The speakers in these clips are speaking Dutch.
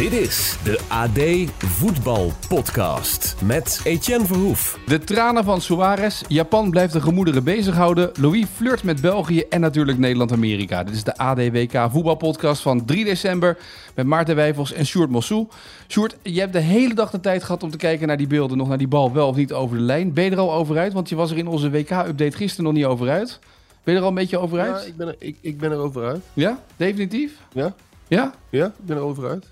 Dit is de AD Voetbal Podcast met Etienne Verhoef. De tranen van Suarez, Japan blijft de gemoederen bezighouden, Louis flirt met België en natuurlijk Nederland-Amerika. Dit is de ADWK voetbalpodcast van 3 december met Maarten Wijfels en Sjoerd Mossou. Sjoerd, je hebt de hele dag de tijd gehad om te kijken naar die beelden, nog naar die bal wel of niet over de lijn. Ben je er al over uit? Want je was er in onze WK-update gisteren nog niet over uit. Ben je er al een beetje over uit? Ja, ik ben er, ik, ik ben er over uit. Ja? Definitief? Ja? Ja? Ja, ik ben er over uit.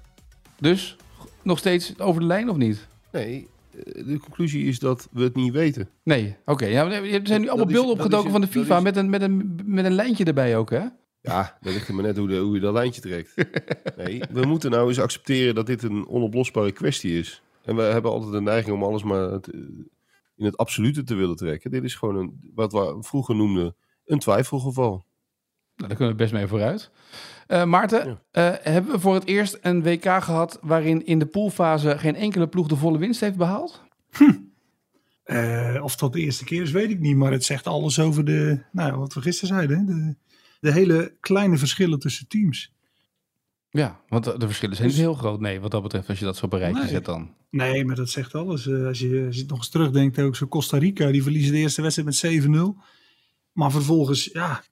Dus nog steeds over de lijn of niet? Nee, eh, de conclusie is dat we het niet weten. Nee, oké. Ja, er zijn nu allemaal is- beelden opgedoken is- van de FIFA is- met, een, met, een, met een lijntje erbij ook, hè? Ja, dat ligt er maar net hoe, de, hoe je dat lijntje trekt. Nee, we moeten nou eens accepteren dat dit een onoplosbare kwestie is. En we hebben altijd de neiging om alles maar het, eh, in het absolute te willen trekken. Dit is gewoon een, wat we vroeger noemden een twijfelgeval. Nou, daar kunnen we best mee vooruit. Eh, Maarten, eh, hebben we voor het eerst een WK gehad waarin in de poolfase geen enkele ploeg de volle winst heeft behaald? Eh, of dat de eerste keer is, weet ik niet. Maar het zegt alles over de, nou, wat we gisteren zeiden. De, de hele kleine verschillen tussen teams. Ja, want de, de verschillen zijn Dus- niet heel groot. Nee, wat dat betreft, als je dat zo op een rijtje Nee. zet dan. Nee, maar dat zegt alles. Als, je, als je nog eens terugdenkt, ook zo Costa Rica, die verliezen de eerste wedstrijd met 7-0. Maar vervolgens, ja,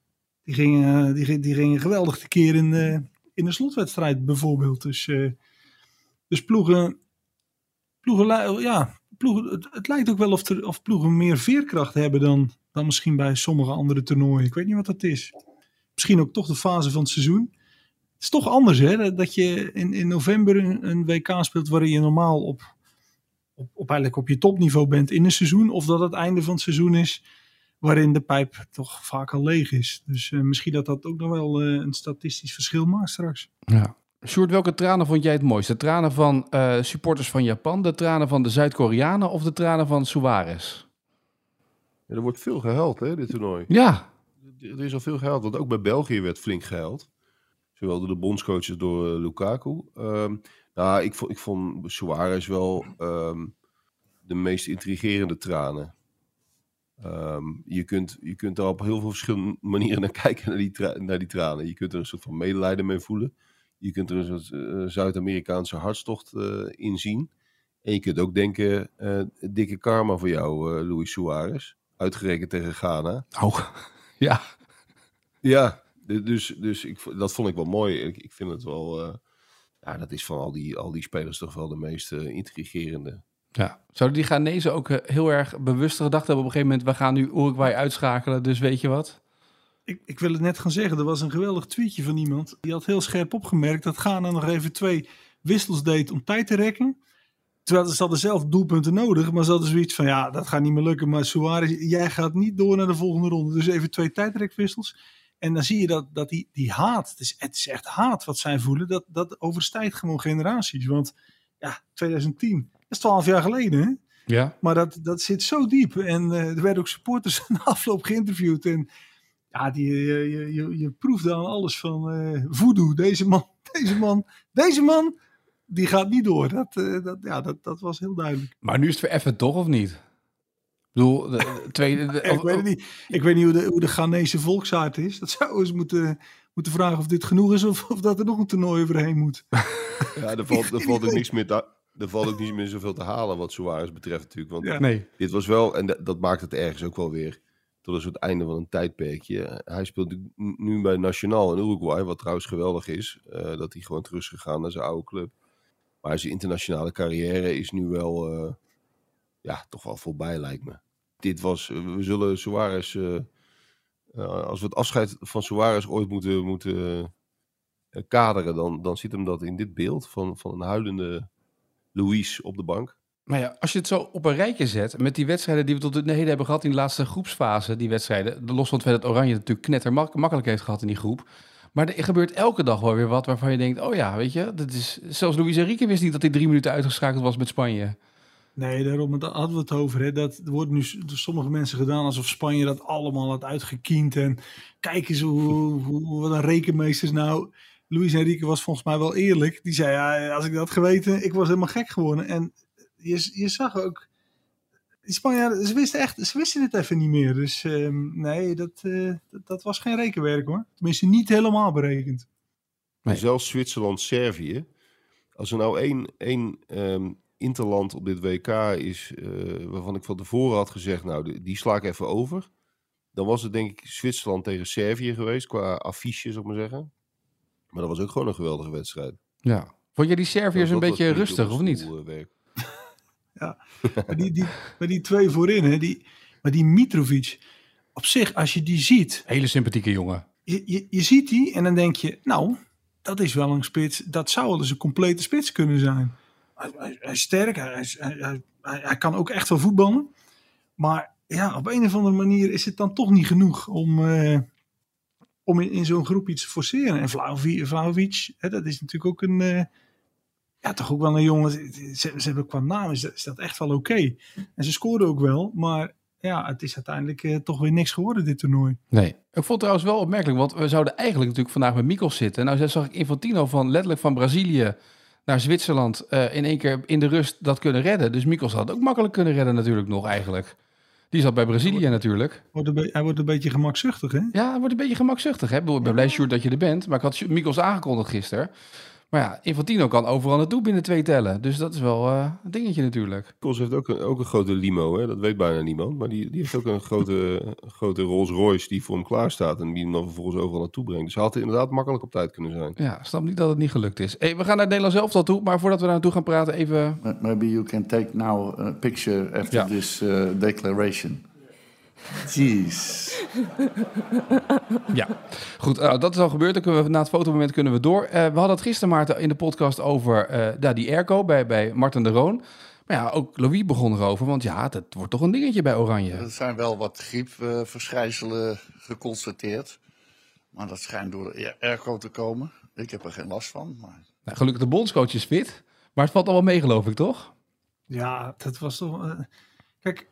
die gingen, die, die gingen geweldig tekeer in, de in de slotwedstrijd bijvoorbeeld. Dus, eh, dus ploegen, ploegen, ja, ploegen het, lijkt ook wel of, of ploegen meer veerkracht hebben dan, dan misschien bij sommige andere toernooien. Ik weet niet wat dat is. Misschien ook toch de fase van het seizoen. Het is toch anders, hè? dat- Dat je in, in november een, een WK speelt waarin je normaal op, op, op, eigenlijk op je topniveau bent in een seizoen. Of dat het einde van het seizoen is waarin de pijp toch vaak al leeg is. Dus eh, misschien dat dat ook nog wel eh, een statistisch verschil maakt straks. Ja. Sjoerd, welke tranen vond jij het mooiste? De tranen van eh, supporters van Japan, de tranen van de Zuid-Koreanen of de tranen van Suarez? Ja, er wordt veel gehuild, hè, dit toernooi. Ja, Er is al veel gehuild, want ook bij België werd flink gehuild. Zowel door de bondscoaches als door Lukaku. Ehm, nou, ik vond, ik vond Suarez wel ehm, de meest intrigerende tranen. Ehm, je, kunt, je kunt daar op heel veel verschillende manieren naar kijken, naar die, naar die tranen. Je kunt er een soort van medelijden mee voelen. Je kunt er een soort eh, Zuid-Amerikaanse hartstocht eh, in zien. En je kunt ook denken, eh, dikke karma voor jou, eh Luis Suarez. Uitgerekend tegen Ghana. oh, ja. Ja, dus, dus ik, dat vond ik wel mooi. Ik, ik vind het wel. eh, ja, dat is van al die, al die spelers toch wel de meest eh, intrigerende. Ja. Zouden die Ghanese ook eh, heel erg bewust gedacht hebben op een gegeven moment, we gaan nu Uruguay uitschakelen, dus weet je wat? Ik, ik wil het net gaan zeggen, er was een geweldig tweetje van iemand. Die had heel scherp opgemerkt dat Ghana nog even twee wissels deed om tijd te rekken. Terwijl ze hadden zelf doelpunten nodig, maar ze hadden zoiets van, ja, dat gaat niet meer lukken. Maar Suarez, jij gaat niet door naar de volgende ronde. Dus even twee tijdrekwissels. En dan zie je dat, dat die, die haat, het is, het is echt haat wat zij voelen, dat, dat overstijgt gewoon generaties. Want ja, 2010, dat is 12 jaar geleden hè. Ja. Maar dat, dat zit zo diep. En eh, er werden ook supporters na afloop geïnterviewd. En ja, die, je, je, je, je proefde aan alles van eh voodoo. Deze man, deze man, deze man, die gaat niet door. Dat, eh, dat, ja, dat, dat was heel duidelijk. Maar nu is het vereffend toch, of niet? Ik bedoel, de, de tweede... de- ik, weet niet, ik weet niet hoe de, hoe de Ghanese volksaard is. Dat zou eens moeten, moeten vragen of dit genoeg is of, of dat er nog een toernooi overheen moet. Ja, er valt, er valt ook niks meer te, er valt ook niet meer zoveel te halen wat Suarez betreft natuurlijk. Want Ja. Nee. dit was wel, en dat, maakt het ergens ook wel weer tot een soort einde van een tijdperkje. Hij speelt nu- bij Nacional in Uruguay, wat trouwens geweldig is. eh, dat hij gewoon terug is gegaan naar zijn oude club. Maar zijn internationale carrière is nu wel, eh, ja, toch wel voorbij lijkt me. Dit was, eh, we zullen Suarez, als we het afscheid van Suarez ooit moeten, moeten kaderen, dan, dan zit hem dat in dit beeld van, van een huilende Louise op de bank. Maar ja, als je het zo op een rijtje zet, met die wedstrijden die we tot nu heden hebben gehad in de laatste groepsfase, die wedstrijden, los van het feit dat Oranje het natuurlijk knetter mak- makkelijk heeft gehad in die groep. Maar er gebeurt elke dag wel weer wat waarvan je denkt, oh ja, weet je, dat is, zelfs Luis Enrique wist niet dat hij drie minuten uitgeschakeld was met Spanje. Nee, daarom daar hadden we het over. Hè. Dat wordt nu door sommige mensen gedaan alsof Spanje dat allemaal had uitgekiend. En kijk eens hoe, hoe, wat een rekenmeesters nou. Luis Enrique was volgens mij wel eerlijk. Die zei, ja, als ik dat had geweten, ik was helemaal gek geworden. En je, je zag ook, die ze wisten echt, ze wisten het even niet meer. Dus ehm, nee, dat, eh, dat, dat was geen rekenwerk hoor. Tenminste, niet helemaal berekend. Nee. Zelfs Zwitserland-Servië. Als er nou één, één ehm, interland op dit WK is, eh, waarvan ik van tevoren had gezegd, nou, die, die sla ik even over. Dan was het denk ik Zwitserland tegen Servië geweest, qua affiche, zou ik maar zeggen. Maar dat was ook gewoon een geweldige wedstrijd. Ja. Vond je die Serviërs een beetje rustig, of niet? eh, werk. Maar die, die, maar die twee voorin, hè, die, maar die Mitrovic, op zich, als je die ziet, Hele sympathieke jongen. je, je, je ziet die en dan denk je, nou, dat is wel een spits. Dat zou wel eens een complete spits kunnen zijn. Hij, hij- hij is sterk, hij, is- hij, hij, hij- hij kan ook echt wel voetballen. Maar ja, op een of andere manier is het dan toch niet genoeg om, eh, om in, zo'n groep iets te forceren. En hè, dat is natuurlijk ook een... eh, ja, toch ook wel een jongen. Ze, hebben qua naam is dat, echt wel oké. En ze scoren ook wel, maar ja, het is uiteindelijk eh, toch weer niks geworden, dit toernooi. Nee. Ik vond het trouwens wel opmerkelijk, want we zouden eigenlijk natuurlijk vandaag met Mikos zitten. Nou zag ik Infantino van letterlijk van Brazilië naar Zwitserland eh, in één keer in de rust dat kunnen redden. Dus Mikos had ook makkelijk kunnen redden natuurlijk nog eigenlijk. Die zat bij Brazilië natuurlijk. Wordt een hij wordt een beetje gemakzuchtig, hè? Ja, het wordt een beetje gemakzuchtig. Hè? Ik ben blij, Sjoerd, dat je er bent. Maar ik had Mikos aangekondigd gisteren. Maar ja, Infantino kan overal naartoe binnen twee tellen. Dus dat is wel eh, een dingetje natuurlijk. Kos heeft ook een, ook een grote limo, hè? dat weet bijna niemand. Maar die, die heeft ook een grote, grote Rolls Royce die voor hem klaar staat. En die hem dan vervolgens overal naartoe brengt. Dus hij had inderdaad makkelijk op tijd kunnen zijn. Ja, snap niet dat het niet gelukt is. Hey, we gaan naar het Nederlands elftal toe. Maar voordat we daar naartoe gaan praten, even... Maybe you can take now a picture after Ja. this uh, declaration. Jeez. Ja, goed. nou, dat is al gebeurd. Dan kunnen we, na het fotomoment kunnen we door. Eh, we hadden het gisteren, Maarten, in de podcast over eh, ja, die airco bij, bij Martin de Roon. Maar ja, ook Louis begon erover. Want ja, dat wordt toch een dingetje bij Oranje. Er zijn wel wat griepverschijnselen geconstateerd. Maar dat schijnt door de airco te komen. Ik heb er geen last van. Maar Nou, gelukkig de bondscoach is fit. Maar het valt allemaal mee, geloof ik, toch? Ja, dat was toch. eh, kijk,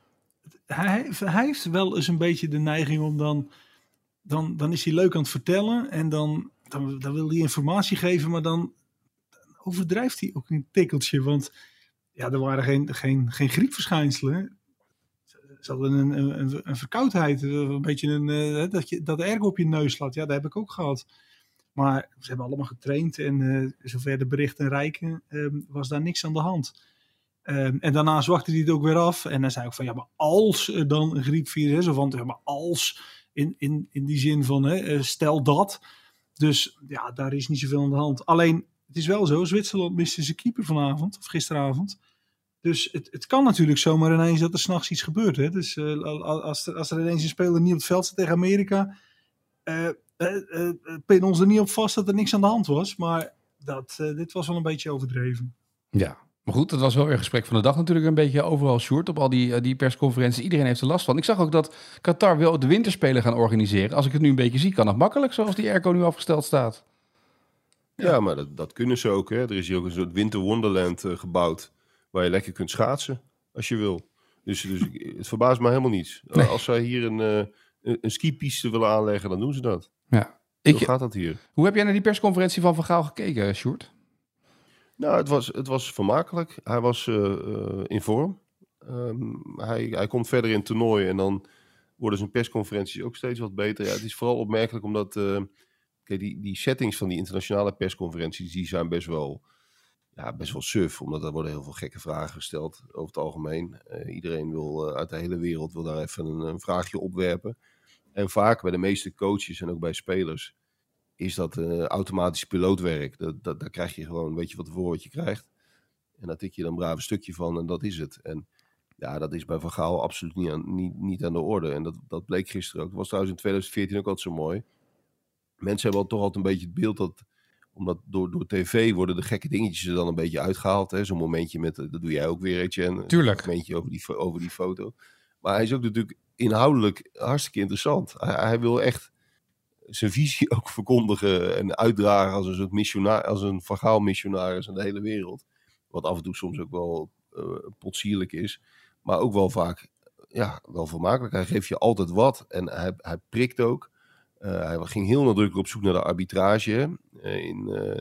hij, heeft wel eens een beetje de neiging om dan. Dan, dan is hij leuk aan het vertellen en dan, dan, wil hij informatie geven, maar dan, overdrijft hij ook een tikkeltje. Want ja, er waren geen, geen, geen griepverschijnselen. Ze hadden een, een, een, verkoudheid, een beetje een, eh, dat, je, dat erg op je neus slaat. Ja, dat heb ik ook gehad. Maar ze hebben allemaal getraind en eh, zover de berichten reiken, eh, was daar niks aan de hand. Ehm, en daarna zwakte hij het ook weer af. En dan zei ik van, ja, maar als er dan een griepvirus is, of van, ja, maar als, in, in, in die zin van, hè, eh, stel dat. Dus ja, daar is niet zoveel aan de hand. Alleen, het is wel zo, Zwitserland miste zijn keeper vanavond, of gisteravond. Dus het, het kan natuurlijk zomaar ineens dat er s'nachts iets gebeurt. Hè? Dus eh, als, er, als er ineens een speler niet op het veld staat tegen Amerika, eh, eh, pin ons er niet op vast dat er niks aan de hand was. Maar dat, dit was wel een beetje overdreven. Ja. Maar goed, dat was wel weer een gesprek van de dag natuurlijk een beetje overal short op al die, eh, die persconferenties. Iedereen heeft er last van. Ik zag ook dat Qatar wil de winterspelen gaan organiseren. Als ik het nu een beetje zie, kan dat makkelijk zoals die airco nu afgesteld staat. Ja, maar dat, dat kunnen ze ook. Hè. Er is hier ook een soort winter wonderland eh, gebouwd. Waar je lekker kunt schaatsen als je wil. Dus, dus het verbaast me helemaal niets. Nee. Als zij hier een, eh, een, een skipiste willen aanleggen, dan doen ze dat. Ja. Ik, gaat dat hier. hoe heb jij naar die persconferentie van Van Gaal gekeken, Sjoerd? Nou, het was, het was vermakelijk. Hij was eh, eh, in vorm. Ehm, hij, hij komt verder in het toernooi en dan worden zijn persconferenties ook steeds wat beter. Ja, het is vooral opmerkelijk omdat eh, die, die settings van die internationale persconferenties, die zijn best wel, ja, best wel suf. Omdat er worden heel veel gekke vragen gesteld over het algemeen. Iedereen wil uit de hele wereld wil daar even een, een vraagje opwerpen. En vaak bij de meeste coaches en ook bij spelers is dat eh, automatisch pilootwerk. Dat, dat, daar krijg je gewoon, weet je wat voor wat je krijgt. En daar tik je dan een braaf stukje van en dat is het. En ja, dat is bij Van Gaal absoluut niet aan, niet, niet aan de orde. En dat, dat bleek gisteren ook. Dat was trouwens in 2014 ook altijd zo mooi. Mensen hebben al toch altijd een beetje het beeld dat omdat door, door tv worden de gekke dingetjes er dan een beetje uitgehaald. hè. Zo'n momentje met, eh, dat doe jij ook weer, Etienne. Tuurlijk. Een momentje over die, over die foto. Maar hij is ook natuurlijk inhoudelijk hartstikke interessant. Hij, hij wil echt zijn visie ook verkondigen en uitdragen als een soort missionaris, als een vagaal missionaris aan de hele wereld. Wat af en toe soms ook wel eh potsierlijk is. Maar ook wel vaak, ja, wel vermakelijk. Hij geeft je altijd wat en hij, hij prikt ook. Eh, hij ging heel nadrukkelijk op zoek naar de arbitrage. eh, in, eh,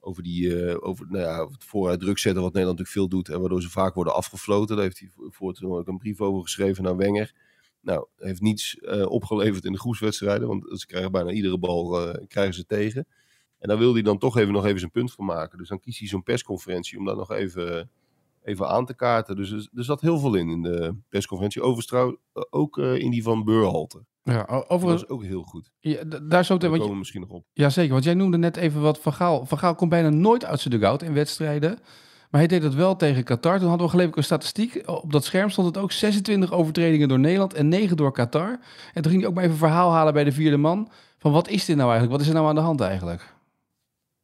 over, die, over, nou ja, het vooruit druk zetten, wat Nederland natuurlijk veel doet. En waardoor ze vaak worden afgefloten. Daar heeft hij voor- ook een brief over geschreven naar Wenger. Nou, heeft niets eh, opgeleverd in de groepswedstrijden. Want ze krijgen bijna iedere bal eh, krijgen ze tegen. En daar wil hij dan toch even nog even zijn punt van maken. Dus dan kiest hij zo'n persconferentie om dat nog even, even aan te kaarten. Dus er, zat heel veel in in de persconferentie. Overigens ook eh, in die van Beurhalte. Ja, Dat overigens, was ook heel goed. ja, daar zo te, want komen je, misschien nog op. ja, zeker. Want jij noemde net even wat Van Gaal. Van Gaal komt bijna nooit uit zijn dugout in wedstrijden. Maar hij deed dat wel tegen Qatar. Toen hadden we geloof ik een statistiek. Op dat scherm stond het ook 26 overtredingen door Nederland en 9 door Qatar. En toen ging hij ook maar even verhaal halen bij de vierde man. Van wat is dit nou eigenlijk? Wat is er nou aan de hand eigenlijk?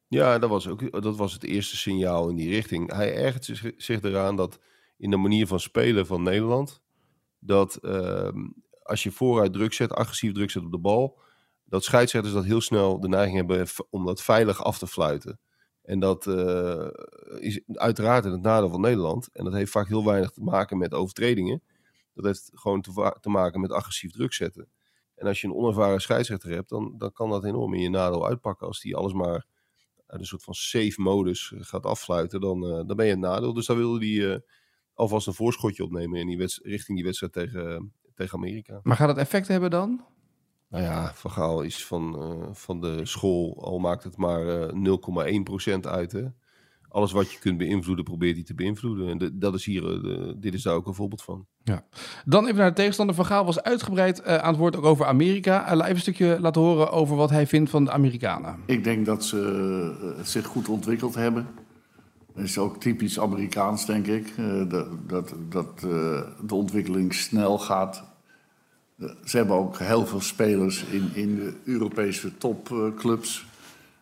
Ja, dat was, ook, dat was het eerste signaal in die richting. Hij ergert zich, zich eraan dat in de manier van spelen van Nederland, dat ehm, als je vooruit druk zet, agressief druk zet op de bal, dat scheidsrechters dat heel snel de neiging hebben om dat veilig af te fluiten. En dat eh, is uiteraard in het nadeel van Nederland. En dat heeft vaak heel weinig te maken met overtredingen. Dat heeft gewoon te, maken met agressief druk zetten. En als je een onervaren scheidsrechter hebt, dan, dan kan dat enorm in je nadeel uitpakken. Als die alles maar uit een soort van safe modus eh, gaat affluiten, dan, eh, dan ben je het nadeel. Dus daar wilde eh, alvast een voorschotje opnemen in die richting die wedstrijd tegen, tegen Amerika. Maar gaat het effect hebben dan? Nou ja, Van Gaal is van, eh, van de school, al maakt het maar eh 0,1% uit. Hè? Alles wat je kunt beïnvloeden, probeert hij te beïnvloeden. En de- dat is hier, eh, de- dit is daar ook een voorbeeld van. Dan even naar de tegenstander. Van Gaal was uitgebreid eh, aan het woord ook over Amerika. Uh, laat even een stukje laten horen over wat hij vindt van de Amerikanen. Ik denk dat ze zich goed ontwikkeld hebben. Dat is ook typisch Amerikaans, denk ik. eh, dat dat, dat eh, de ontwikkeling snel gaat. Eh, ze hebben ook heel veel spelers in, in de Europese topclubs.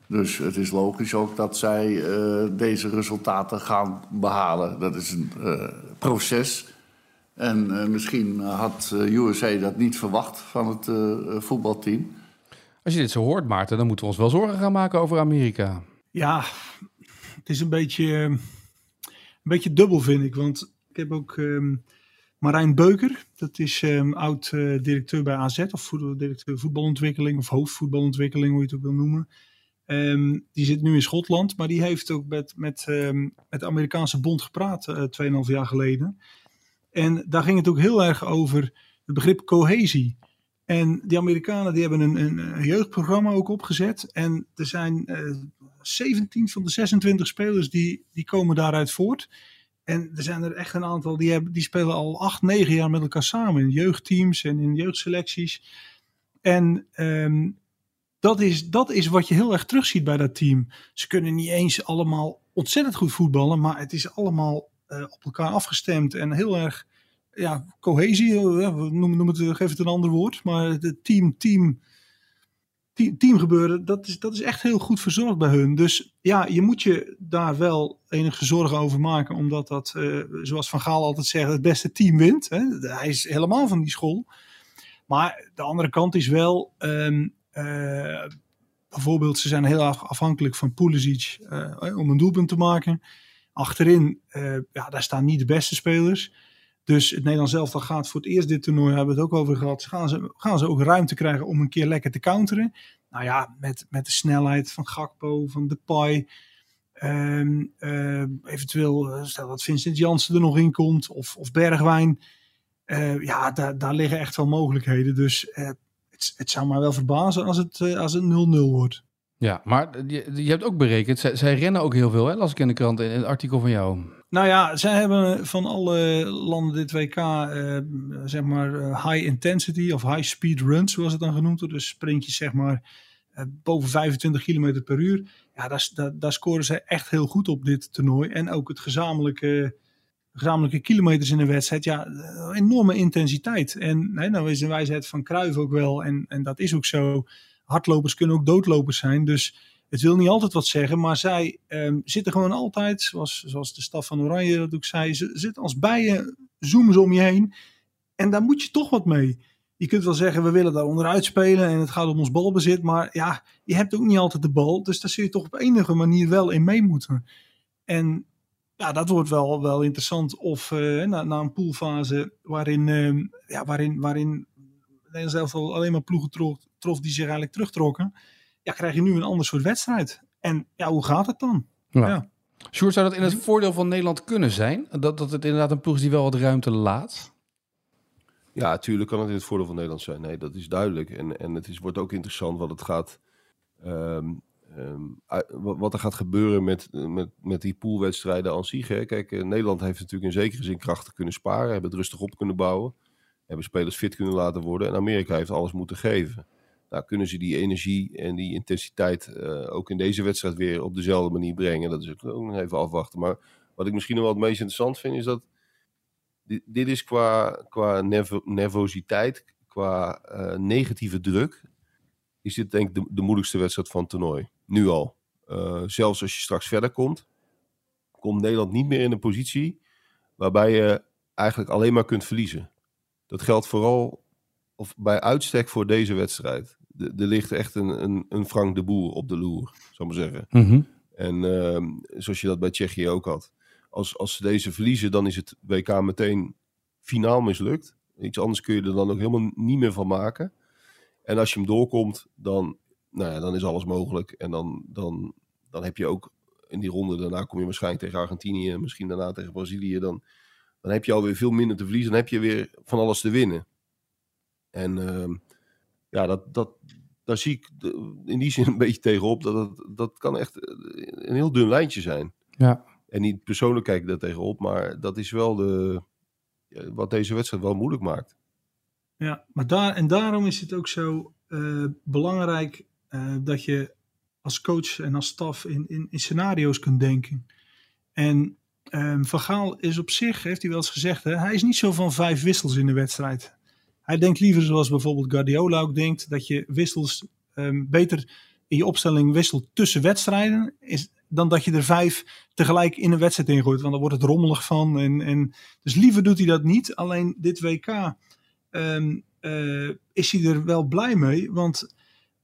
dus het is logisch ook dat zij eh, deze resultaten gaan behalen. Dat is een eh, proces. En eh, misschien had eh, USA dat niet verwacht van het eh, voetbalteam. Als je dit zo hoort, Maarten, dan moeten we ons wel zorgen gaan maken over Amerika. Ja, het is een beetje, eh, een beetje dubbel, vind ik. Want ik heb ook ehm, Marijn Beuker, dat is ehm, oud-directeur bij AZ, of directeur voetbalontwikkeling, of hoofdvoetbalontwikkeling, hoe je het ook wil noemen. Ehm, die zit nu in Schotland, maar die heeft ook met, met, ehm, met de Amerikaanse bond gepraat, eh 2,5 jaar geleden. En daar ging het ook heel erg over het begrip cohesie. En die Amerikanen die hebben een, een, jeugdprogramma ook opgezet. En er zijn eh 17 van de 26 spelers die, die komen daaruit voort. En er zijn er echt een aantal die, hebben, die spelen al 8, 9 jaar met elkaar samen in jeugdteams en in jeugdselecties. En ehm, dat, is, dat is wat je heel erg terugziet bij dat team. Ze kunnen niet eens allemaal ontzettend goed voetballen, maar het is allemaal eh, op elkaar afgestemd en heel erg ja, cohesie. eh, we noemen, noemen het, geef het een ander woord, maar het team, team, team, teamgebeuren, dat is, dat is echt heel goed verzorgd bij hun. Dus ja, je moet je daar wel enige zorgen over maken, omdat dat, eh, zoals Van Gaal altijd zegt, het beste team wint. Hè? Hij is helemaal van die school. Maar de andere kant is wel, ehm, eh, bijvoorbeeld, ze zijn heel afhankelijk van Pulisic eh, om een doelpunt te maken. Achterin, ja, daar staan niet de beste spelers. Dus het Nederlands elftal gaat voor het eerst dit toernooi, hebben we het ook over gehad, gaan ze, gaan ze ook ruimte krijgen om een keer lekker te counteren. Nou ja, met, met de snelheid van Gakpo, van Depay. eh, eventueel, eh, stel dat Vincent Jansen er nog in komt, of, of Bergwijn. Eh, ja, daar, daar liggen echt wel mogelijkheden. Dus eh, het, het zou mij wel verbazen als het, eh, als het 0-0 wordt. Ja, maar je, je hebt ook berekend, zij, zij rennen ook heel veel, hè? las ik in de krant in het artikel van jou. Nou ja, zij hebben van alle landen dit WK, eh, zeg maar, eh, high intensity of high speed runs, zoals het dan genoemd wordt. Dus sprintjes, zeg maar, eh, boven 25 km per uur. Ja, daar, scoren zij echt heel goed op dit toernooi. En ook het gezamenlijke, gezamenlijke kilometers in de wedstrijd. Ja, enorme intensiteit. En nee, nou is de wijsheid van Cruijff ook wel, en, en dat is ook zo. Hardlopers kunnen ook doodlopers zijn. Dus Het wil niet altijd wat zeggen, maar zij ehm, zitten gewoon altijd, zoals, zoals de staf van Oranje dat ook zei, ze zitten als bijen, zoomen ze om je heen. En daar moet je toch wat mee. Je kunt wel zeggen, we willen daar onderuit spelen en het gaat om ons balbezit. Maar ja, je hebt ook niet altijd de bal. Dus daar zul je toch op enige manier wel in mee moeten. En ja, dat wordt wel, wel interessant. Of uh, na, na, een poolfase waarin, uh, ja, waarin, waarin zelf al alleen maar ploegen trof, trof die zich eigenlijk terugtrokken. Ja, krijg je nu een ander soort wedstrijd. En ja, hoe gaat het dan? Ja. ja. Sjoerd, zou dat in het voordeel van Nederland kunnen zijn? Dat, dat het inderdaad een ploeg is die wel wat ruimte laat? Ja, natuurlijk kan het in het voordeel van Nederland zijn. Nee, dat is duidelijk. En, en het is, wordt ook interessant wat het gaat. Um, um, wat er gaat gebeuren met, met, met die poolwedstrijden aan zich. Hè. Kijk, eh, Nederland heeft natuurlijk in zekere zin krachten kunnen sparen. Hebben het rustig op kunnen bouwen. Hebben spelers fit kunnen laten worden. En Amerika heeft alles moeten geven. Nou, kunnen ze die energie en die intensiteit uh, ook in deze wedstrijd weer op dezelfde manier brengen? Dat is ook nog even afwachten. Maar wat ik misschien nog wel het meest interessant vind, is dat dit, dit is qua, qua nervositeit, qua uh, negatieve druk, is dit denk ik de, de moeilijkste wedstrijd van het toernooi. Nu al. Uh, zelfs als je straks verder komt, komt Nederland niet meer in een positie waarbij je eigenlijk alleen maar kunt verliezen. Dat geldt vooral of bij uitstek voor deze wedstrijd. Er ligt echt een, een, een Frank de Boer op de loer, zou maar zeggen. Mm -hmm. En uh, zoals je dat bij Tsjechië ook had als, als ze deze verliezen, dan is het WK meteen finaal mislukt. Iets anders kun je er dan ook helemaal niet meer van maken. En als je hem doorkomt, dan, nou ja, dan is alles mogelijk. En dan, dan, dan heb je ook in die ronde, daarna kom je waarschijnlijk tegen Argentinië, misschien daarna tegen Brazilië. Dan, dan heb je alweer veel minder te verliezen. Dan heb je weer van alles te winnen. En uh, ja, dat, dat, daar zie ik in die zin een beetje tegenop. Dat, dat, dat kan echt een heel dun lijntje zijn. Ja. En niet persoonlijk kijk ik daar tegenop, maar dat is wel de, wat deze wedstrijd wel moeilijk maakt. Ja, maar daar, en daarom is het ook zo uh, belangrijk uh, dat je als coach en als staf in, in, in scenario's kunt denken. En um, Van Gaal is op zich, heeft hij wel eens gezegd, hè, hij is niet zo van vijf wissels in de wedstrijd. Hij denkt liever zoals bijvoorbeeld Guardiola ook denkt, dat je wissels um, beter in je opstelling wisselt tussen wedstrijden. Is, dan dat je er vijf tegelijk in een wedstrijd ingooit. Want dan wordt het rommelig van. En, en, dus liever doet hij dat niet. Alleen dit WK um, uh, is hij er wel blij mee. Want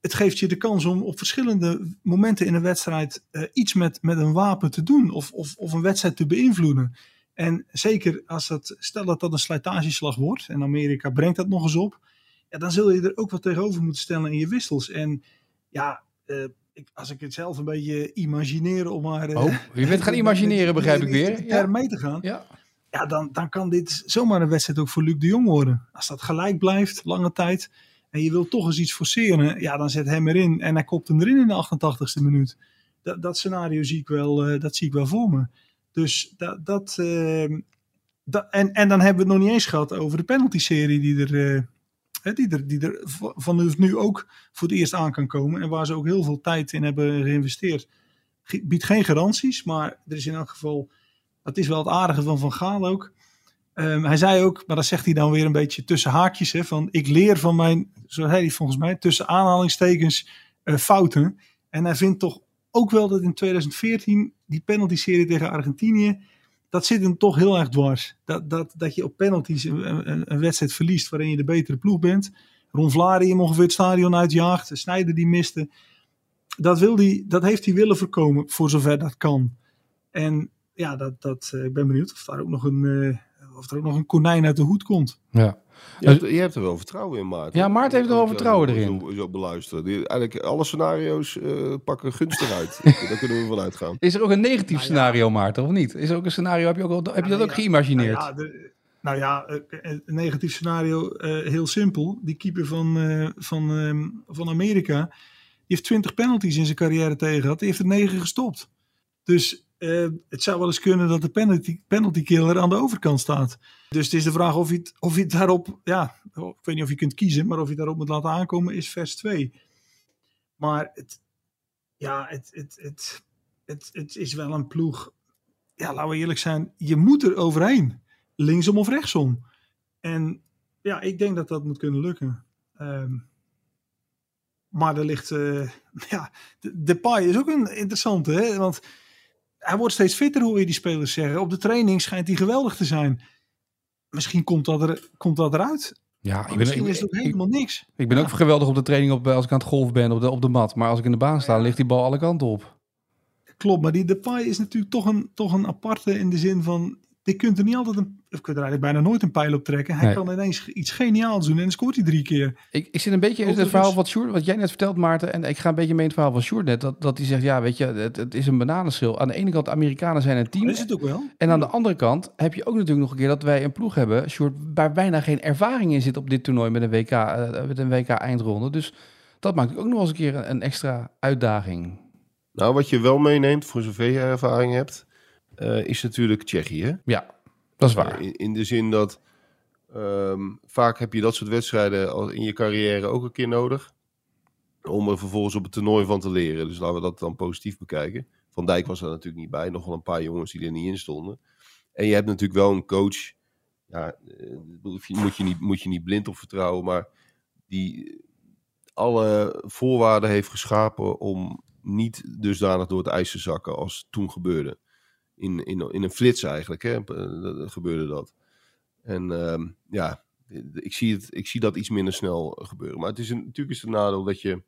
het geeft je de kans om op verschillende momenten in een wedstrijd uh, iets met, met een wapen te doen. Of, of, of een wedstrijd te beïnvloeden. En zeker als het, stel dat dat een slijtageslag wordt. En Amerika brengt dat nog eens op. Ja, dan zul je er ook wat tegenover moeten stellen in je wissels. En ja, uh, ik, als ik het zelf een beetje imagineer om maar... Oh, je bent gaan imagineren, begrijp ik weer. Ja. mee te gaan. Ja. Ja, dan, dan kan dit zomaar een wedstrijd ook voor Luc de Jong worden. Als dat gelijk blijft, lange tijd, en je wilt toch eens iets forceren, ja, dan zet hem erin en hij kopt hem erin in de 88ste minuut. Dat, dat scenario zie ik wel, uh, dat zie ik wel voor me. Dus dat, dat, uh, dat en, en dan hebben we het nog niet eens gehad over de penalty-serie die er, uh, die er, die er van nu ook voor het eerst aan kan komen. En waar ze ook heel veel tijd in hebben geïnvesteerd. Biedt geen garanties, maar er is in elk geval. Dat is wel het aardige van Van Gaal ook. Um, hij zei ook, maar dat zegt hij dan weer een beetje tussen haakjes. Hè, van ik leer van mijn, zo hij volgens mij, tussen aanhalingstekens uh, fouten. En hij vindt toch ook wel dat in 2014 die penalty-serie tegen Argentinië dat zit hem toch heel erg dwars. Dat, dat, dat je op penalties een, een, wedstrijd verliest waarin je de betere ploeg bent. Ron Vlaari hem ongeveer het stadion uitjaagt. Snijder die miste. Dat, wil die, dat heeft hij willen voorkomen voor zover dat kan. En ja, dat, dat, ik ben benieuwd of daar ook nog een, uh, of er ook nog een konijn uit de hoed komt. Ja. Je hebt, je hebt er wel vertrouwen in, Maarten. Ja, Maarten heeft er wel vertrouwen erin. Zo, zo beluisteren. Die, eigenlijk alle scenario's uh, pakken gunstig uit. Daar kunnen we vanuit gaan. Is er ook een negatief nou, scenario, ja. Maarten, of niet? Is er ook een scenario, heb je, ook al, heb je dat ook geïmagineerd? Nou ja, de, nou ja, een negatief scenario, uh, heel simpel. Die keeper van, uh, van, um, van Amerika, die heeft 20 penalties in zijn carrière tegen gehad. Die heeft er 9 gestopt. Dus uh, het zou wel eens kunnen dat de penalty, penalty killer aan de overkant staat. Dus het is de vraag of je, of je daarop, ja, ik weet niet of je kunt kiezen, maar of je daarop moet laten aankomen is vers 2. Maar het, ja, het, het, het, het, het is wel een ploeg. Ja, laten we eerlijk zijn, je moet er overheen. Linksom of rechtsom. En ja, ik denk dat dat moet kunnen lukken. Um, Maar er ligt, eh ja, de, Depay is ook een interessante, hè? want hij wordt steeds fitter, hoor je die spelers zeggen. Op de training schijnt hij geweldig te zijn. Misschien komt dat, er, komt dat eruit. Ja, ik ben, misschien ik, is ik- helemaal niks. ik ben ook geweldig op de training op, als ik aan het golf ben op de, op de mat. Maar als ik in de baan sta, ligt die bal alle kanten op. Klopt, maar die Depay is natuurlijk toch een, toch een aparte in de zin van... Je kunt er niet altijd een, of kunt er eigenlijk bijna nooit een pijl op trekken. Hij Nee. kan ineens iets geniaals doen en dan scoort hij drie keer. Ik, ik zit een beetje in het verhaal wat, Sjoerd, wat jij net vertelt, Maarten. En ik ga een beetje mee in het verhaal van Sjoerd net. Dat, dat hij zegt, ja, weet je, het, het is een bananenschil. Aan de ene kant, de Amerikanen zijn een team. Dat is het ook wel. En aan de andere kant heb je ook natuurlijk nog een keer dat wij een ploeg hebben, Sjoerd, waar bijna geen ervaring in zit op dit toernooi met een WK, eh, met een WK-eindronde. Dus dat maakt ook nog eens een keer een, een extra uitdaging. Nou, wat je wel meeneemt, voor zover je ervaring hebt, eh, is natuurlijk Tsjechië. hè? Ja, dat is waar. Eh, In, in de zin dat ehm, vaak heb je dat soort wedstrijden in je carrière ook een keer nodig. Om er vervolgens op het toernooi van te leren. Dus laten we dat dan positief bekijken. Van Dijk was er natuurlijk niet bij. Nog wel een paar jongens die er niet in stonden. En je hebt natuurlijk wel een coach. Ja, eh, moet je niet, moet je niet blind op vertrouwen. Maar die alle voorwaarden heeft geschapen om niet dusdanig door het ijs te zakken als toen gebeurde. In, in, in een flits eigenlijk hè, eh, gebeurde dat. En ehm, ja, ik zie, het, ik zie dat iets minder snel gebeuren. Maar het is een, natuurlijk is het een nadeel dat je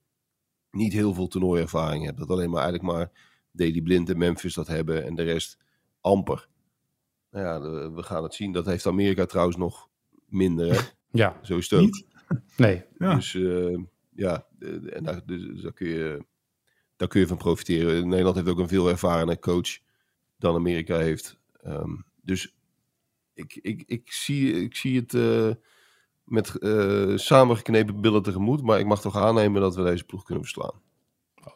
niet heel veel toernooiervaring hebt. Dat alleen maar eigenlijk maar Daley Blind en Memphis dat hebben en de rest amper. Nou ja, de- we gaan het zien. Dat heeft Amerika trouwens nog minder. Hè? Ja, Zo is het ook. Niet? nee. Ja. Dus eh, ja, eh, en daar, dus, daar, kun je, daar kun je van profiteren. Nederland heeft ook een veel ervarene coach dan Amerika heeft. Ehm, dus ik, ik, ik, zie, ik zie het eh, met eh samengeknepen billen tegemoet. Maar ik mag toch aannemen dat we deze ploeg kunnen verslaan.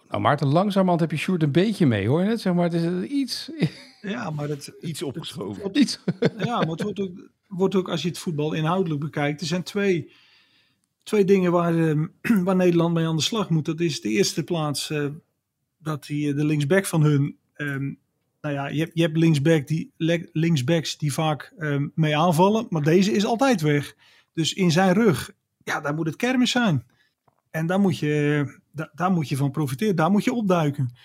Nou Maarten, langzamerhand heb je Sjoerd een beetje mee hoor. je Net, zeg maar, het is iets, Ja, maar het, Iets opgeschoven. iets. ja, maar het wordt ook, wordt ook, als je het voetbal inhoudelijk bekijkt, er zijn twee, twee dingen waar, ehm, waar Nederland mee aan de slag moet. Dat is de eerste plaats eh, dat die, de linksback van hun, ehm, nou ja, je hebt, je hebt die, linksbacks die vaak ehm, mee aanvallen, maar deze is altijd weg. Dus in zijn rug, ja, daar moet het kermis zijn. En daar moet je, da- daar moet je van profiteren, daar moet je opduiken.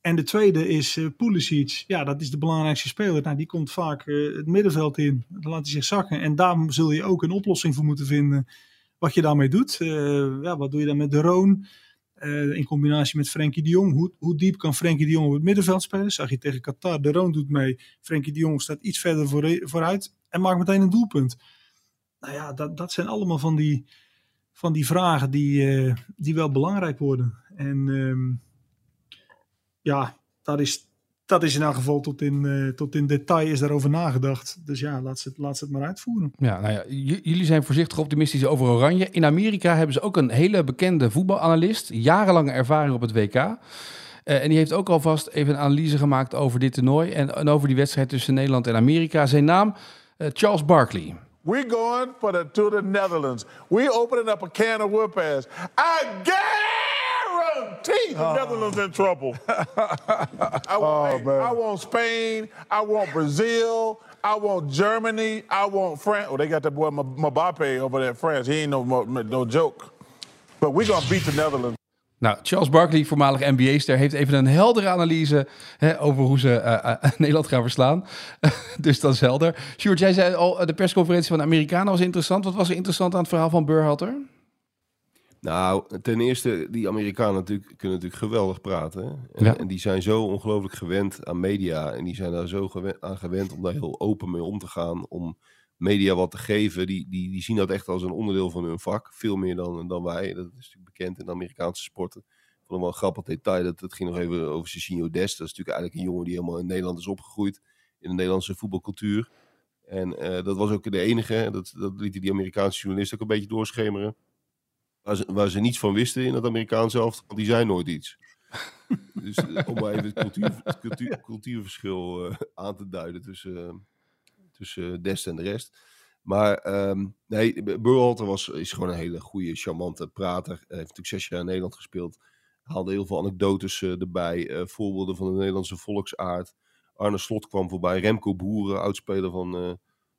En de tweede is eh Pulisic. Ja, dat is de belangrijkste speler. Nou, die komt vaak eh, het middenveld in. Dan laat hij zich zakken. En daar zul je ook een oplossing voor moeten vinden. Wat je daarmee doet. Eh, ja, wat doe je dan met de Roon? Eh, in combinatie met Frenkie de Jong. Hoe, hoe diep kan Frenkie de Jong op het middenveld spelen? Zag je tegen Qatar. De Roon doet mee. Frenkie de Jong staat iets verder voor, vooruit. En maakt meteen een doelpunt. Nou ja, dat, dat zijn allemaal van die, van die vragen die, eh, die wel belangrijk worden. En ehm, ja, dat is, dat is in elk geval tot in, eh, tot in detail is daarover nagedacht. Dus ja, laat ze, het- laat ze het maar uitvoeren. Ja, nou ja, jullie zijn voorzichtig optimistisch over Oranje. In Amerika hebben ze ook een hele bekende voetbalanalist. Jarenlange ervaring op het WK. Eh, en die heeft ook alvast even een analyse gemaakt over dit toernooi. En, en over die wedstrijd tussen Nederland en Amerika. Zijn naam, eh, Charles Barkley. We going for the, to the Netherlands. We opening up a can of whoop ass. I guarantee the Netherlands in trouble. I, want, hey, I want Spain. I want Brazil. I want Germany. I want France. Oh, they got that boy M- Mbappe over there in France. He ain't no, joke. But we gonna beat the Netherlands. Nou, Charles Barkley, voormalig NBA-ster, heeft even een heldere analyse hè, over hoe ze eh, eh, Nederland gaan verslaan. dus dat is helder. Sjoerd, jij zei al, eh, de persconferentie van de Amerikanen was interessant. Wat was er interessant aan het verhaal van Burhalter? Nou, ten eerste, die Amerikanen natuurlijk, kunnen natuurlijk geweldig praten. hè. En, Ja. en die zijn zo ongelooflijk gewend aan media. En die zijn daar zo gewen- aan gewend om daar heel open mee om te gaan. Om media wat te geven. Die, die, die zien dat echt als een onderdeel van hun vak. Veel meer dan, dan wij. Dat is natuurlijk bekend in de Amerikaanse sporten. Ik vond het wel een grappig detail. Dat, het ging nog even over Cecinho Dest. Dat is natuurlijk eigenlijk een jongen die helemaal in Nederland is opgegroeid. In de Nederlandse voetbalcultuur. En eh, dat was ook de enige. Dat, dat liet die Amerikaanse journalist ook een beetje doorschemeren. Waar ze, waar ze niets van wisten in het Amerikaanse zelf, want die zijn nooit iets. dus eh, om maar even het cultuur, het cultuur, cultuurverschil eh, aan te duiden tussen, eh, tussen Dest en de rest. Maar ehm, nee, Burhalter was, is gewoon een hele goede, charmante prater. Hij heeft natuurlijk zes jaar in Nederland gespeeld. Haalde heel veel anekdotes erbij, voorbeelden van de Nederlandse volksaard. Arne Slot kwam voorbij, Remco Boeren, oudspeler van,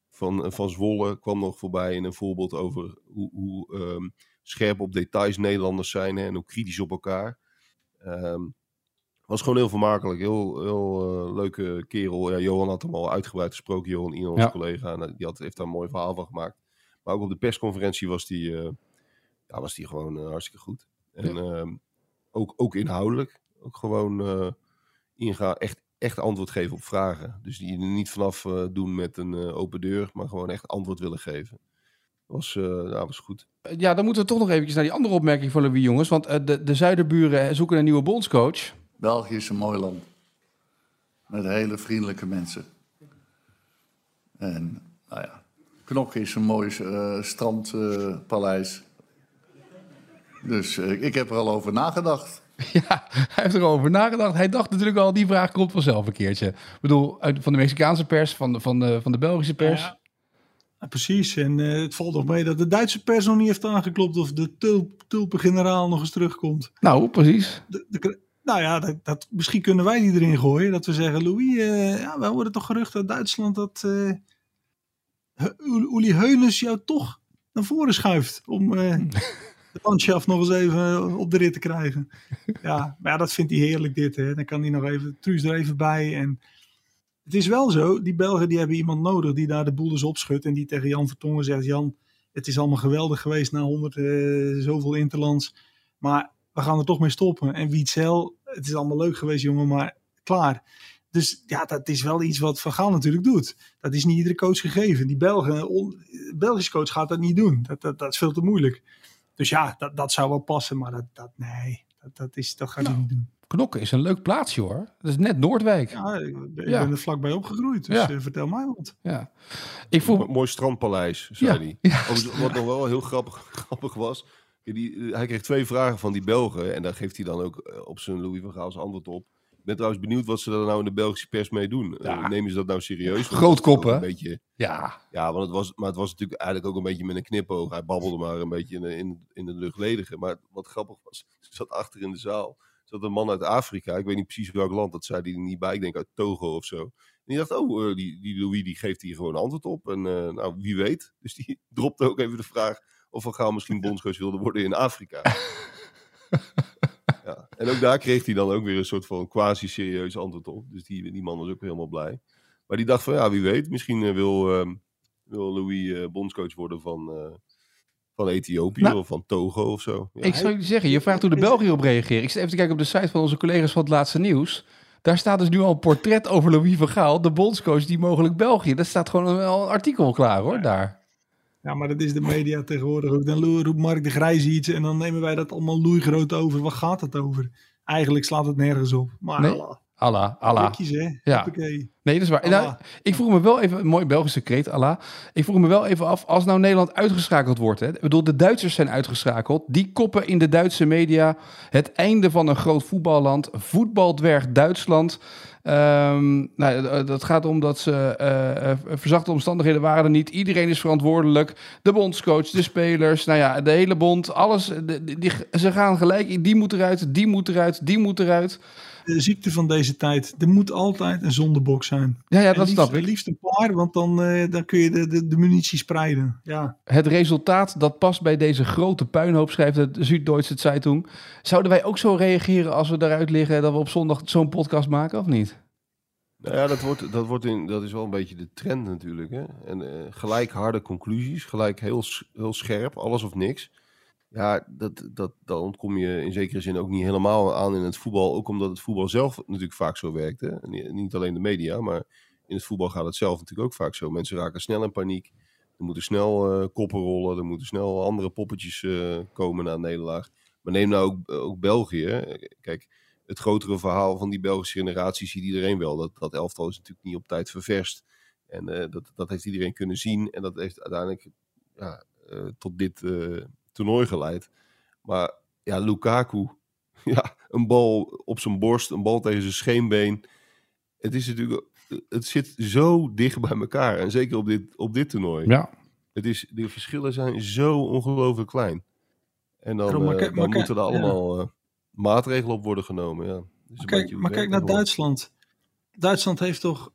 van, van Zwolle, kwam nog voorbij in een voorbeeld over hoe, hoe ehm, scherp op details Nederlanders zijn hè, en ook kritisch op elkaar. Ehm was gewoon heel vermakelijk. Heel, heel eh, leuke kerel. Ja, Johan had hem al uitgebreid gesproken, Johan Ino, onze Ja. collega. En, eh, die had, heeft daar een mooi verhaal van gemaakt. Maar ook op de persconferentie was die, eh, ja, was die gewoon hartstikke goed. En ehm, ook, ook inhoudelijk. Ook gewoon ingaan, echt, echt antwoord geven op vragen. Dus die niet vanaf doen met een open deur, maar gewoon echt antwoord willen geven. Was, eh ja, was goed. Ja, dan moeten we toch nog eventjes naar die andere opmerking van Louis Jongens. Want eh, de, de Zuiderburen zoeken een nieuwe bondscoach. België is een mooi land. Met hele vriendelijke mensen. En, nou ja, Knok is een mooi eh, strandpaleis. dus eh, ik heb er al over nagedacht. Ja, hij heeft erover nagedacht. Hij dacht natuurlijk al, die vraag komt vanzelf een keertje. Ik bedoel, uit, van de Mexicaanse pers, van de, van de, van de Belgische pers. Ja, Ja, precies. En eh, het valt nog mee dat de Duitse pers nog niet heeft aangeklopt of de tulp, tulpengeneraal nog eens terugkomt. Nou, precies. De, de- nou ja, dat, dat, misschien kunnen wij die erin gooien. Dat we zeggen, Louis, eh, ja, wij horen toch gerucht uit Duitsland dat He- Uli Heunes jou toch naar voren schuift. Om de manschaft nog eens even op de rit te krijgen. Ja, maar ja, dat vindt hij heerlijk dit. Hè. Dan kan hij nog even, Truus er even bij. En het is wel zo, die Belgen die hebben iemand nodig die daar de boel eens opschudt. En die tegen Jan Vertongen zegt, Jan, het is allemaal geweldig geweest na honderd eh, zoveel interlands. Maar we gaan er toch mee stoppen. En Wietzel, het is allemaal leuk geweest jongen, maar klaar. Dus ja, dat is wel iets wat Van Gaal natuurlijk doet. Dat is niet iedere coach gegeven. Die Belgen, on, Belgische coach gaat dat niet doen. Dat, dat, dat is veel te moeilijk. Dus ja, dat, dat zou wel passen. Maar dat, dat nee, dat, dat, is, dat gaat hij niet doen. Knokken is een leuk plaatsje hoor. Dat is net Noordwijk. Ja. Ja, ik ben, Ja. ben er vlakbij opgegroeid. Dus Ja. eh, vertel mij wat. Ik voel... Mo- Mooi strandpaleis, zei Ja, hij. ja. Wat nog wel heel grappig, grappig was. Die, eh, hij kreeg twee vragen van die Belgen. En daar geeft hij dan ook eh, op zijn Louis van Gaal zijn antwoord op. Ik ben trouwens benieuwd wat ze daar nou in de Belgische pers mee doen. Ja. nemen ze dat nou serieus? Want Groot het was ook kop, hè? Een beetje, Ja, ja, want het was, maar het was natuurlijk eigenlijk ook een beetje met een knipoog. Hij babbelde maar een beetje in de, in, in de luchtledige. Maar wat grappig was, er zat achter in de zaal zat een man uit Afrika. Ik weet niet precies welk land, dat zei hij er niet bij. Ik denk uit Togo of zo. En die dacht, oh, eh, die, die Louis die geeft hier gewoon antwoord op. En eh, nou, wie weet. Dus die dropte ook even de vraag of Van Gaal misschien bondscoach wilde worden in Afrika. ja. En ook daar kreeg hij dan ook weer een soort van quasi-serieus antwoord op. Dus die, die man was ook helemaal blij. Maar die dacht van, ja, wie weet. Misschien eh, wil, ehm, wil Louis eh, bondscoach worden van, van Ethiopië Nou, of van Togo of zo. Ja. ik zou jullie zeggen, je vraagt hoe de Belgen hierop reageren. Ik zit even te kijken op de site van onze collega's van het laatste nieuws. Daar staat dus nu al een portret over Louis van Gaal, de bondscoach die mogelijk België. Dat staat gewoon wel een artikel klaar hoor, daar. Ja, maar dat is de media tegenwoordig ook. Dan roept Mark de Grijs iets en dan nemen wij dat allemaal loeigroot over. Wat gaat het over? Eigenlijk slaat het nergens op. Maar Nee. Allah. Allah? Ja. Hoppakee. Nee, dat is waar. Nou, ik vroeg me wel even, een mooi Belgische kreet, Allah. Ik vroeg me wel even af, als nou Nederland uitgeschakeld wordt. Hè, ik bedoel, de Duitsers zijn uitgeschakeld. Die koppen in de Duitse media het einde van een groot voetballand. Voetbaldwerg Duitsland. Ehm, nou, eh, dat gaat om dat ze eh, eh, verzachte omstandigheden waren er niet. Iedereen is verantwoordelijk. De bondscoach, de spelers, nou ja, de hele bond, alles. de- die, ze gaan gelijk in. Die moet eruit, die moet eruit, die moet eruit. De ziekte van deze tijd. Er moet altijd een zondebok zijn. Ja, ja dat liefst, snap ik. Liefst een paar, want dan, eh, dan kun je de, de, de munitie spreiden. Ja. Het resultaat dat past bij deze grote puinhoop, schrijft het Zuid-Duitse Zeitung. Zouden wij ook zo reageren als we eruit liggen dat we op zondag zo'n podcast maken, of niet? Nou ja, dat, wordt, dat, wordt in, dat is wel een beetje de trend natuurlijk. Hè? En eh, gelijk harde conclusies, gelijk heel, heel scherp, alles of niks. Ja, dat, dat, dan ontkom je in zekere zin ook niet helemaal aan in het voetbal. Ook omdat het voetbal zelf natuurlijk vaak zo werkt. Niet, alleen de media, maar in het voetbal gaat het zelf natuurlijk ook vaak zo. Mensen raken snel in paniek. Er moeten snel eh, koppen rollen. Er moeten snel andere poppetjes eh, komen na een nederlaag. Maar neem nou ook, ook België. Kijk, het grotere verhaal van die Belgische generatie ziet iedereen wel. Dat, dat elftal is natuurlijk niet op tijd ververst. En eh, dat, dat heeft iedereen kunnen zien. En dat heeft uiteindelijk ja, tot dit toernooi geleid. Maar ja, Lukaku. Ja, een bal op zijn borst, een bal tegen zijn scheenbeen. Het is natuurlijk... Het zit zo dicht bij elkaar. En zeker op dit, op dit toernooi. Ja. Het is, de verschillen zijn zo ongelooflijk klein. En dan, Daarom, maar eh, kijk- maar dan kijk- moeten er ja. allemaal eh, maatregelen op worden genomen. Ja. Dus een Maar kijk, maar kijk naar. Duitsland. Duitsland heeft toch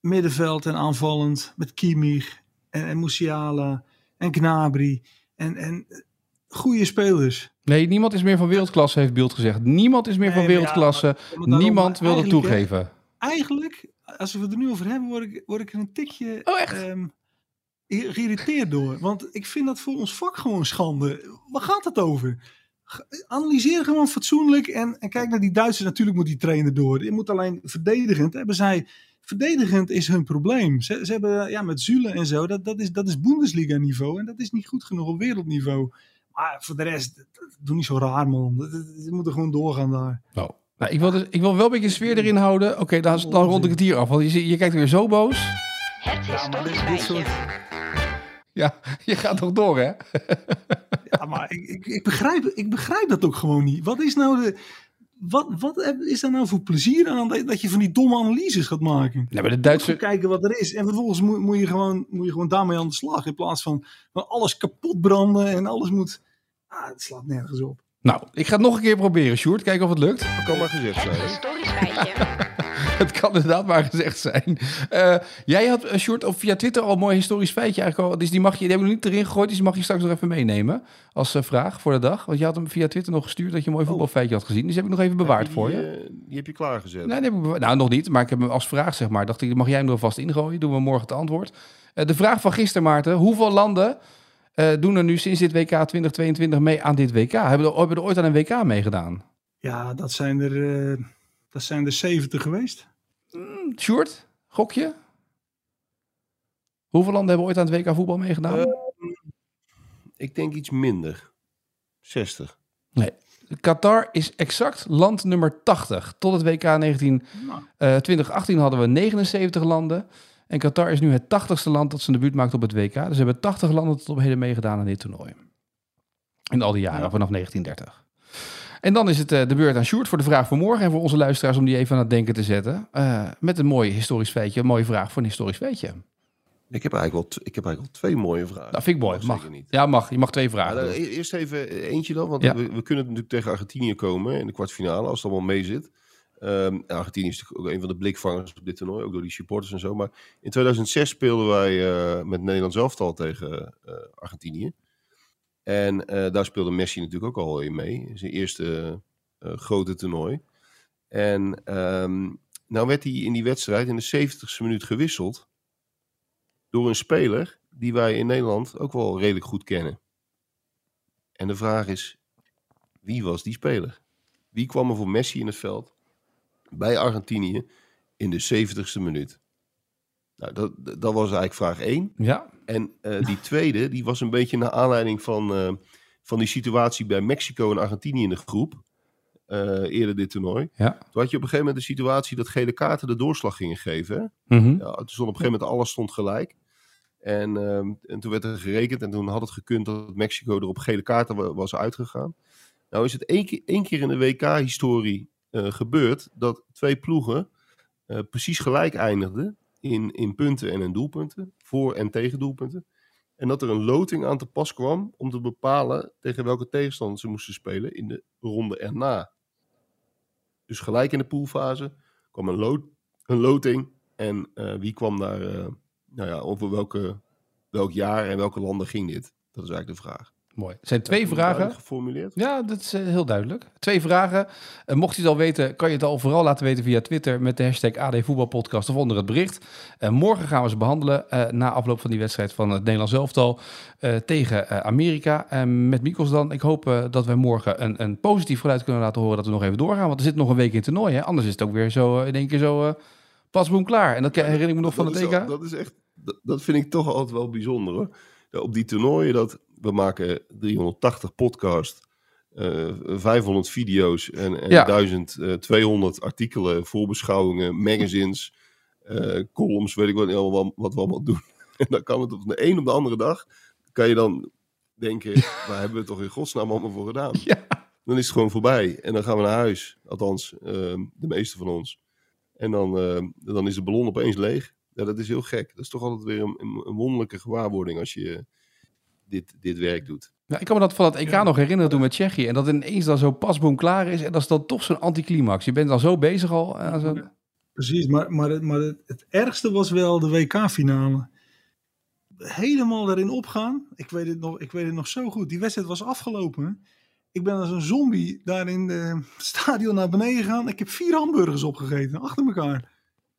middenveld en aanvallend met Kimmich en, en Musiala en Gnabry. En, en goede spelers. Nee, niemand is meer van wereldklasse, heeft Beeld gezegd. Niemand is meer van ja, wereldklasse. maar- maar daarom- Niemand wil dat toegeven. Eigenlijk, als we het er nu over hebben, word ik, word ik er een tikje Oh, echt? ehm, ge- geïrriteerd door. Want ik vind dat voor ons vak gewoon schande. Waar gaat het over? Analyseer gewoon fatsoenlijk en, en kijk naar die Duitsers. Natuurlijk moet die trainer door. Die moet alleen verdedigend. Hebben zij, verdedigend is hun probleem. Ze, ze hebben ja, met Zule en zo, dat, dat is, dat is Bundesliga niveau. En dat is niet goed genoeg op wereldniveau. Maar voor de rest, doe niet zo raar man. Ze moeten gewoon doorgaan daar. Oh. Nou, ik, wil dus, ik wil wel een beetje sfeer erin houden. Oké, dan, dan rond ik het hier af. Want je, je kijkt weer zo boos. Het Ja, historisch dit soort... Ja, je gaat toch door, hè? Ja, maar ik, ik, ik, begrijp, ik begrijp dat ook gewoon niet. Wat is nou de. Wat, wat heb- is daar nou voor plezier aan dat, dat je van die domme analyses gaat maken? Nee, maar de Duitse... kijken wat er is. En vervolgens moet, moet, je gewoon, moet je gewoon daarmee aan de slag. In plaats van, van alles kapot branden en alles moet. Ah, het slaat nergens op. Nou, ik ga het nog een keer proberen, Sjoerd. Kijken of het lukt. Dat kan maar gezegd zijn. hè? historisch feitje. Het kan inderdaad maar gezegd zijn. Eh, jij had, uh, Sjoerd, of via Twitter al een mooi historisch feitje eigenlijk al. Dus die mag je, die hebben we nog niet erin gegooid. Dus die mag je straks nog even meenemen als eh, vraag voor de dag. Want je had hem via Twitter nog gestuurd dat je een mooi voetbalfeitje had gezien. Dus die heb ik nog even bewaard Die, voor je. Die heb je klaargezet. Nee, die heb ik nou, nog niet. Maar ik heb hem als vraag, zeg maar. Dacht ik, mag jij hem er vast ingooien? Doen we morgen het antwoord. Eh, de vraag van gisteren, Maarten. Hoeveel landen eh, doen er nu sinds dit WK 2022 mee aan dit WK? Hebben er, hebben er ooit aan een WK meegedaan? Ja, dat zijn er, eh, dat zijn er 70 geweest. Sjoerd, gokje? Hoeveel landen hebben ooit aan het WK voetbal meegedaan? Eh, Ik denk iets minder. 60. nee. Qatar is exact land nummer 80. Tot het WK 19, eh, 2018 hadden we 79 landen. En Qatar is nu het 80ste land dat zijn debuut maakt op het WK. Dus ze hebben 80 landen tot op heden meegedaan aan dit toernooi. In al die jaren, vanaf 1930. En dan is het eh, de beurt aan Sjoerd voor de vraag van morgen. En voor onze luisteraars om die even aan het denken te zetten. Eh, met een mooi historisch feitje. Een mooie vraag voor een historisch feitje. Ik heb eigenlijk wel, t- ik heb eigenlijk al twee mooie vragen. Dat vind ik mooi. Mag Mag. niet. Ja, mag. Je mag twee vragen dan doen. e- eerst even eentje dan, want Ja. we, we kunnen natuurlijk tegen Argentinië komen in de kwartfinale, als het allemaal mee zit. Ehm, Argentinië is natuurlijk ook een van de blikvangers op dit toernooi, ook door die supporters en zo. Maar in 2006 speelden wij eh, met Nederland elftal tegen eh, Argentinië. En eh, daar speelde Messi natuurlijk ook al in mee, zijn eerste grote toernooi. En ehm, nou werd hij in die wedstrijd in de 70ste minuut gewisseld door een speler die wij in Nederland ook wel redelijk goed kennen. En de vraag is, wie was die speler? Wie kwam er voor Messi in het veld bij Argentinië in de 70ste minuut? Nou, dat, dat was eigenlijk vraag 1. Ja, En eh, die tweede, die was een beetje naar aanleiding van, eh, van die situatie bij Mexico en Argentinië in de groep. eh, eerder dit toernooi. ja. Toen had je op een gegeven moment de situatie dat gele kaarten de doorslag gingen geven. Hè? Mhm. Ja, toen stond op een gegeven moment alles stond gelijk. En, ehm, en toen werd er gerekend en toen had het gekund dat Mexico er op gele kaarten wa- was uitgegaan. Nou is het één keer, één keer in de WK-historie gebeurd dat twee ploegen eh, precies gelijk eindigden in, in punten en in doelpunten, voor- en tegen doelpunten. En dat er een loting aan te pas kwam om te bepalen tegen welke tegenstander ze moesten spelen in de ronde erna. Dus gelijk in de poolfase kwam een, een loting en eh, wie kwam daar, eh, nou ja, over welke, welk jaar en welke landen ging dit? Dat is eigenlijk de vraag. Mooi. Het zijn twee vragen. geformuleerd? Ja, dat is eh, heel duidelijk. Twee vragen. Eh, mocht je het al weten, kan je het al vooral laten weten via Twitter met de hashtag AD Voetbalpodcast of onder het bericht. Eh, morgen gaan we ze behandelen eh, na afloop van die wedstrijd van het Nederlands elftal tegen Amerika. En met Mikos dan. Ik hoop dat we morgen een, een positief geluid kunnen laten horen dat we nog even doorgaan. Want er zit nog een week in het toernooi. Hè? Anders is het ook weer zo in één keer zo pas boem klaar. En dat herinner ik me nog van dat is EK. dat is echt, dat, dat vind ik toch altijd wel bijzonder hoor. Ja, Op die toernooien, dat, we maken 380 podcast, eh 500 video's en, en Ja. 1200 artikelen, voorbeschouwingen, magazines, eh, columns, weet ik wat, allemaal- wat we allemaal doen. En dan kan het op de een op de andere dag, kan je dan denken, waar hebben we toch in godsnaam allemaal voor gedaan? Ja. Dan is het gewoon voorbij en dan gaan we naar huis. Althans, eh, de meeste van ons. En dan, eh, dan is de ballon opeens leeg. Ja, dat is heel gek. Dat is toch altijd weer een wonderlijke gewaarwording als je dit, dit werk doet. Ja, ik kan me dat van het EK nog herinneren toen met Tsjechië. En dat ineens dan zo pasboom klaar is. En dat is dan toch zo'n anticlimax. Je bent dan zo bezig al. eh, zo'n- Precies, maar, maar, het, maar het, het ergste was wel de WK-finale. helemaal erin opgaan. Ik weet, het nog, ik weet het nog zo goed. Die wedstrijd was afgelopen. Ik ben als een zombie daar in het stadion naar beneden gegaan. Ik heb vier hamburgers opgegeten, achter elkaar.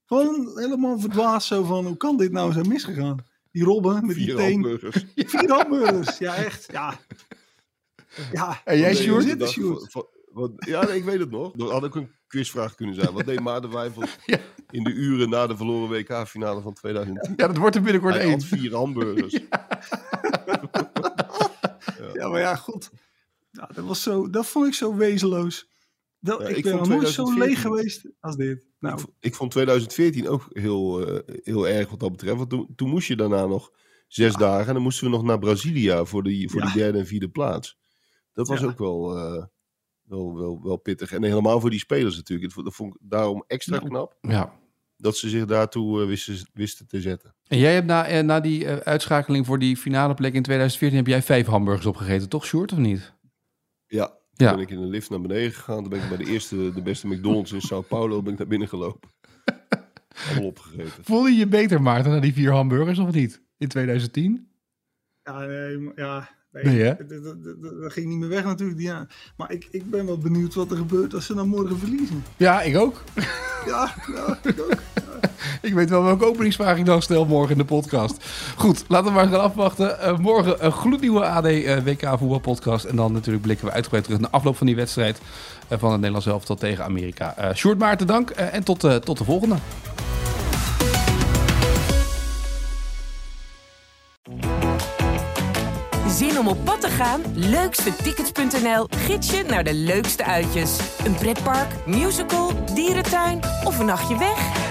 Gewoon helemaal verdwaasd zo van, hoe kan dit nou zo misgegaan? Die Robben met die Vier teen. hamburgers. Vier hamburgers, ja echt. Ja. Ja. En jij, Sjoerd? ja, nee, ik weet het nog. Dat had ook een quizvraag kunnen zijn. Wat deed Maarten Wijfels in de uren na de verloren WK-finale van 2010? Ja, dat wordt er binnenkort één. had vier hamburgers. Ja, maar ja, goed. Ja, dat, was zo, dat vond ik zo wezenloos. Dat, Ja, ik, ik ben nooit zo 2014 leeg geweest als dit. Nou, Ik, vond 2014 ook heel, eh, heel erg wat dat betreft. Want toen, toen moest je daarna nog zes dagen. En dan moesten we nog naar Brazilië voor, die, voor Ja. die derde en vierde plaats. Dat was Ja. ook wel, eh, wel, wel, wel pittig. En helemaal voor die spelers natuurlijk. Dat vond- ik daarom extra knap. Ja. Dat ze zich daartoe eh, wisten, wisten te zetten. En jij hebt na, eh, na die eh, uitschakeling voor die finale plek in 2014... heb jij vijf hamburgers opgegeten, toch Sjoerd, of niet? Ja, toen ben ik in een lift naar beneden gegaan. Toen ben ik bij de eerste, de beste McDonald's in Sao Paulo ben ik naar binnen gelopen. Allemaal opgegeten. Voelde je je beter, Maarten, na die vier hamburgers, of niet? In 2010? ja, nee, ja, nee, Nee, hè? dat, dat, dat- dat ging niet meer weg natuurlijk. Ja. Maar ik, ik ben wel benieuwd wat er gebeurt als ze dan morgen verliezen. Ja, ik ook. Ja, ja ik ook. Ik weet wel welke openingsvraag ik dan stel morgen in de podcast. Goed, laten we maar gaan afwachten. Eh, morgen een gloednieuwe AD eh, WK voetbalpodcast. En dan natuurlijk blikken we uitgebreid terug naar de afloop van die wedstrijd eh, van het Nederlands elftal tegen Amerika. Eh Sjoerd Maarten, dank en tot, tot de volgende. Zin om op pad te gaan? Leukstetickets.nl gids je naar de leukste uitjes. Een pretpark, musical, dierentuin of een nachtje weg?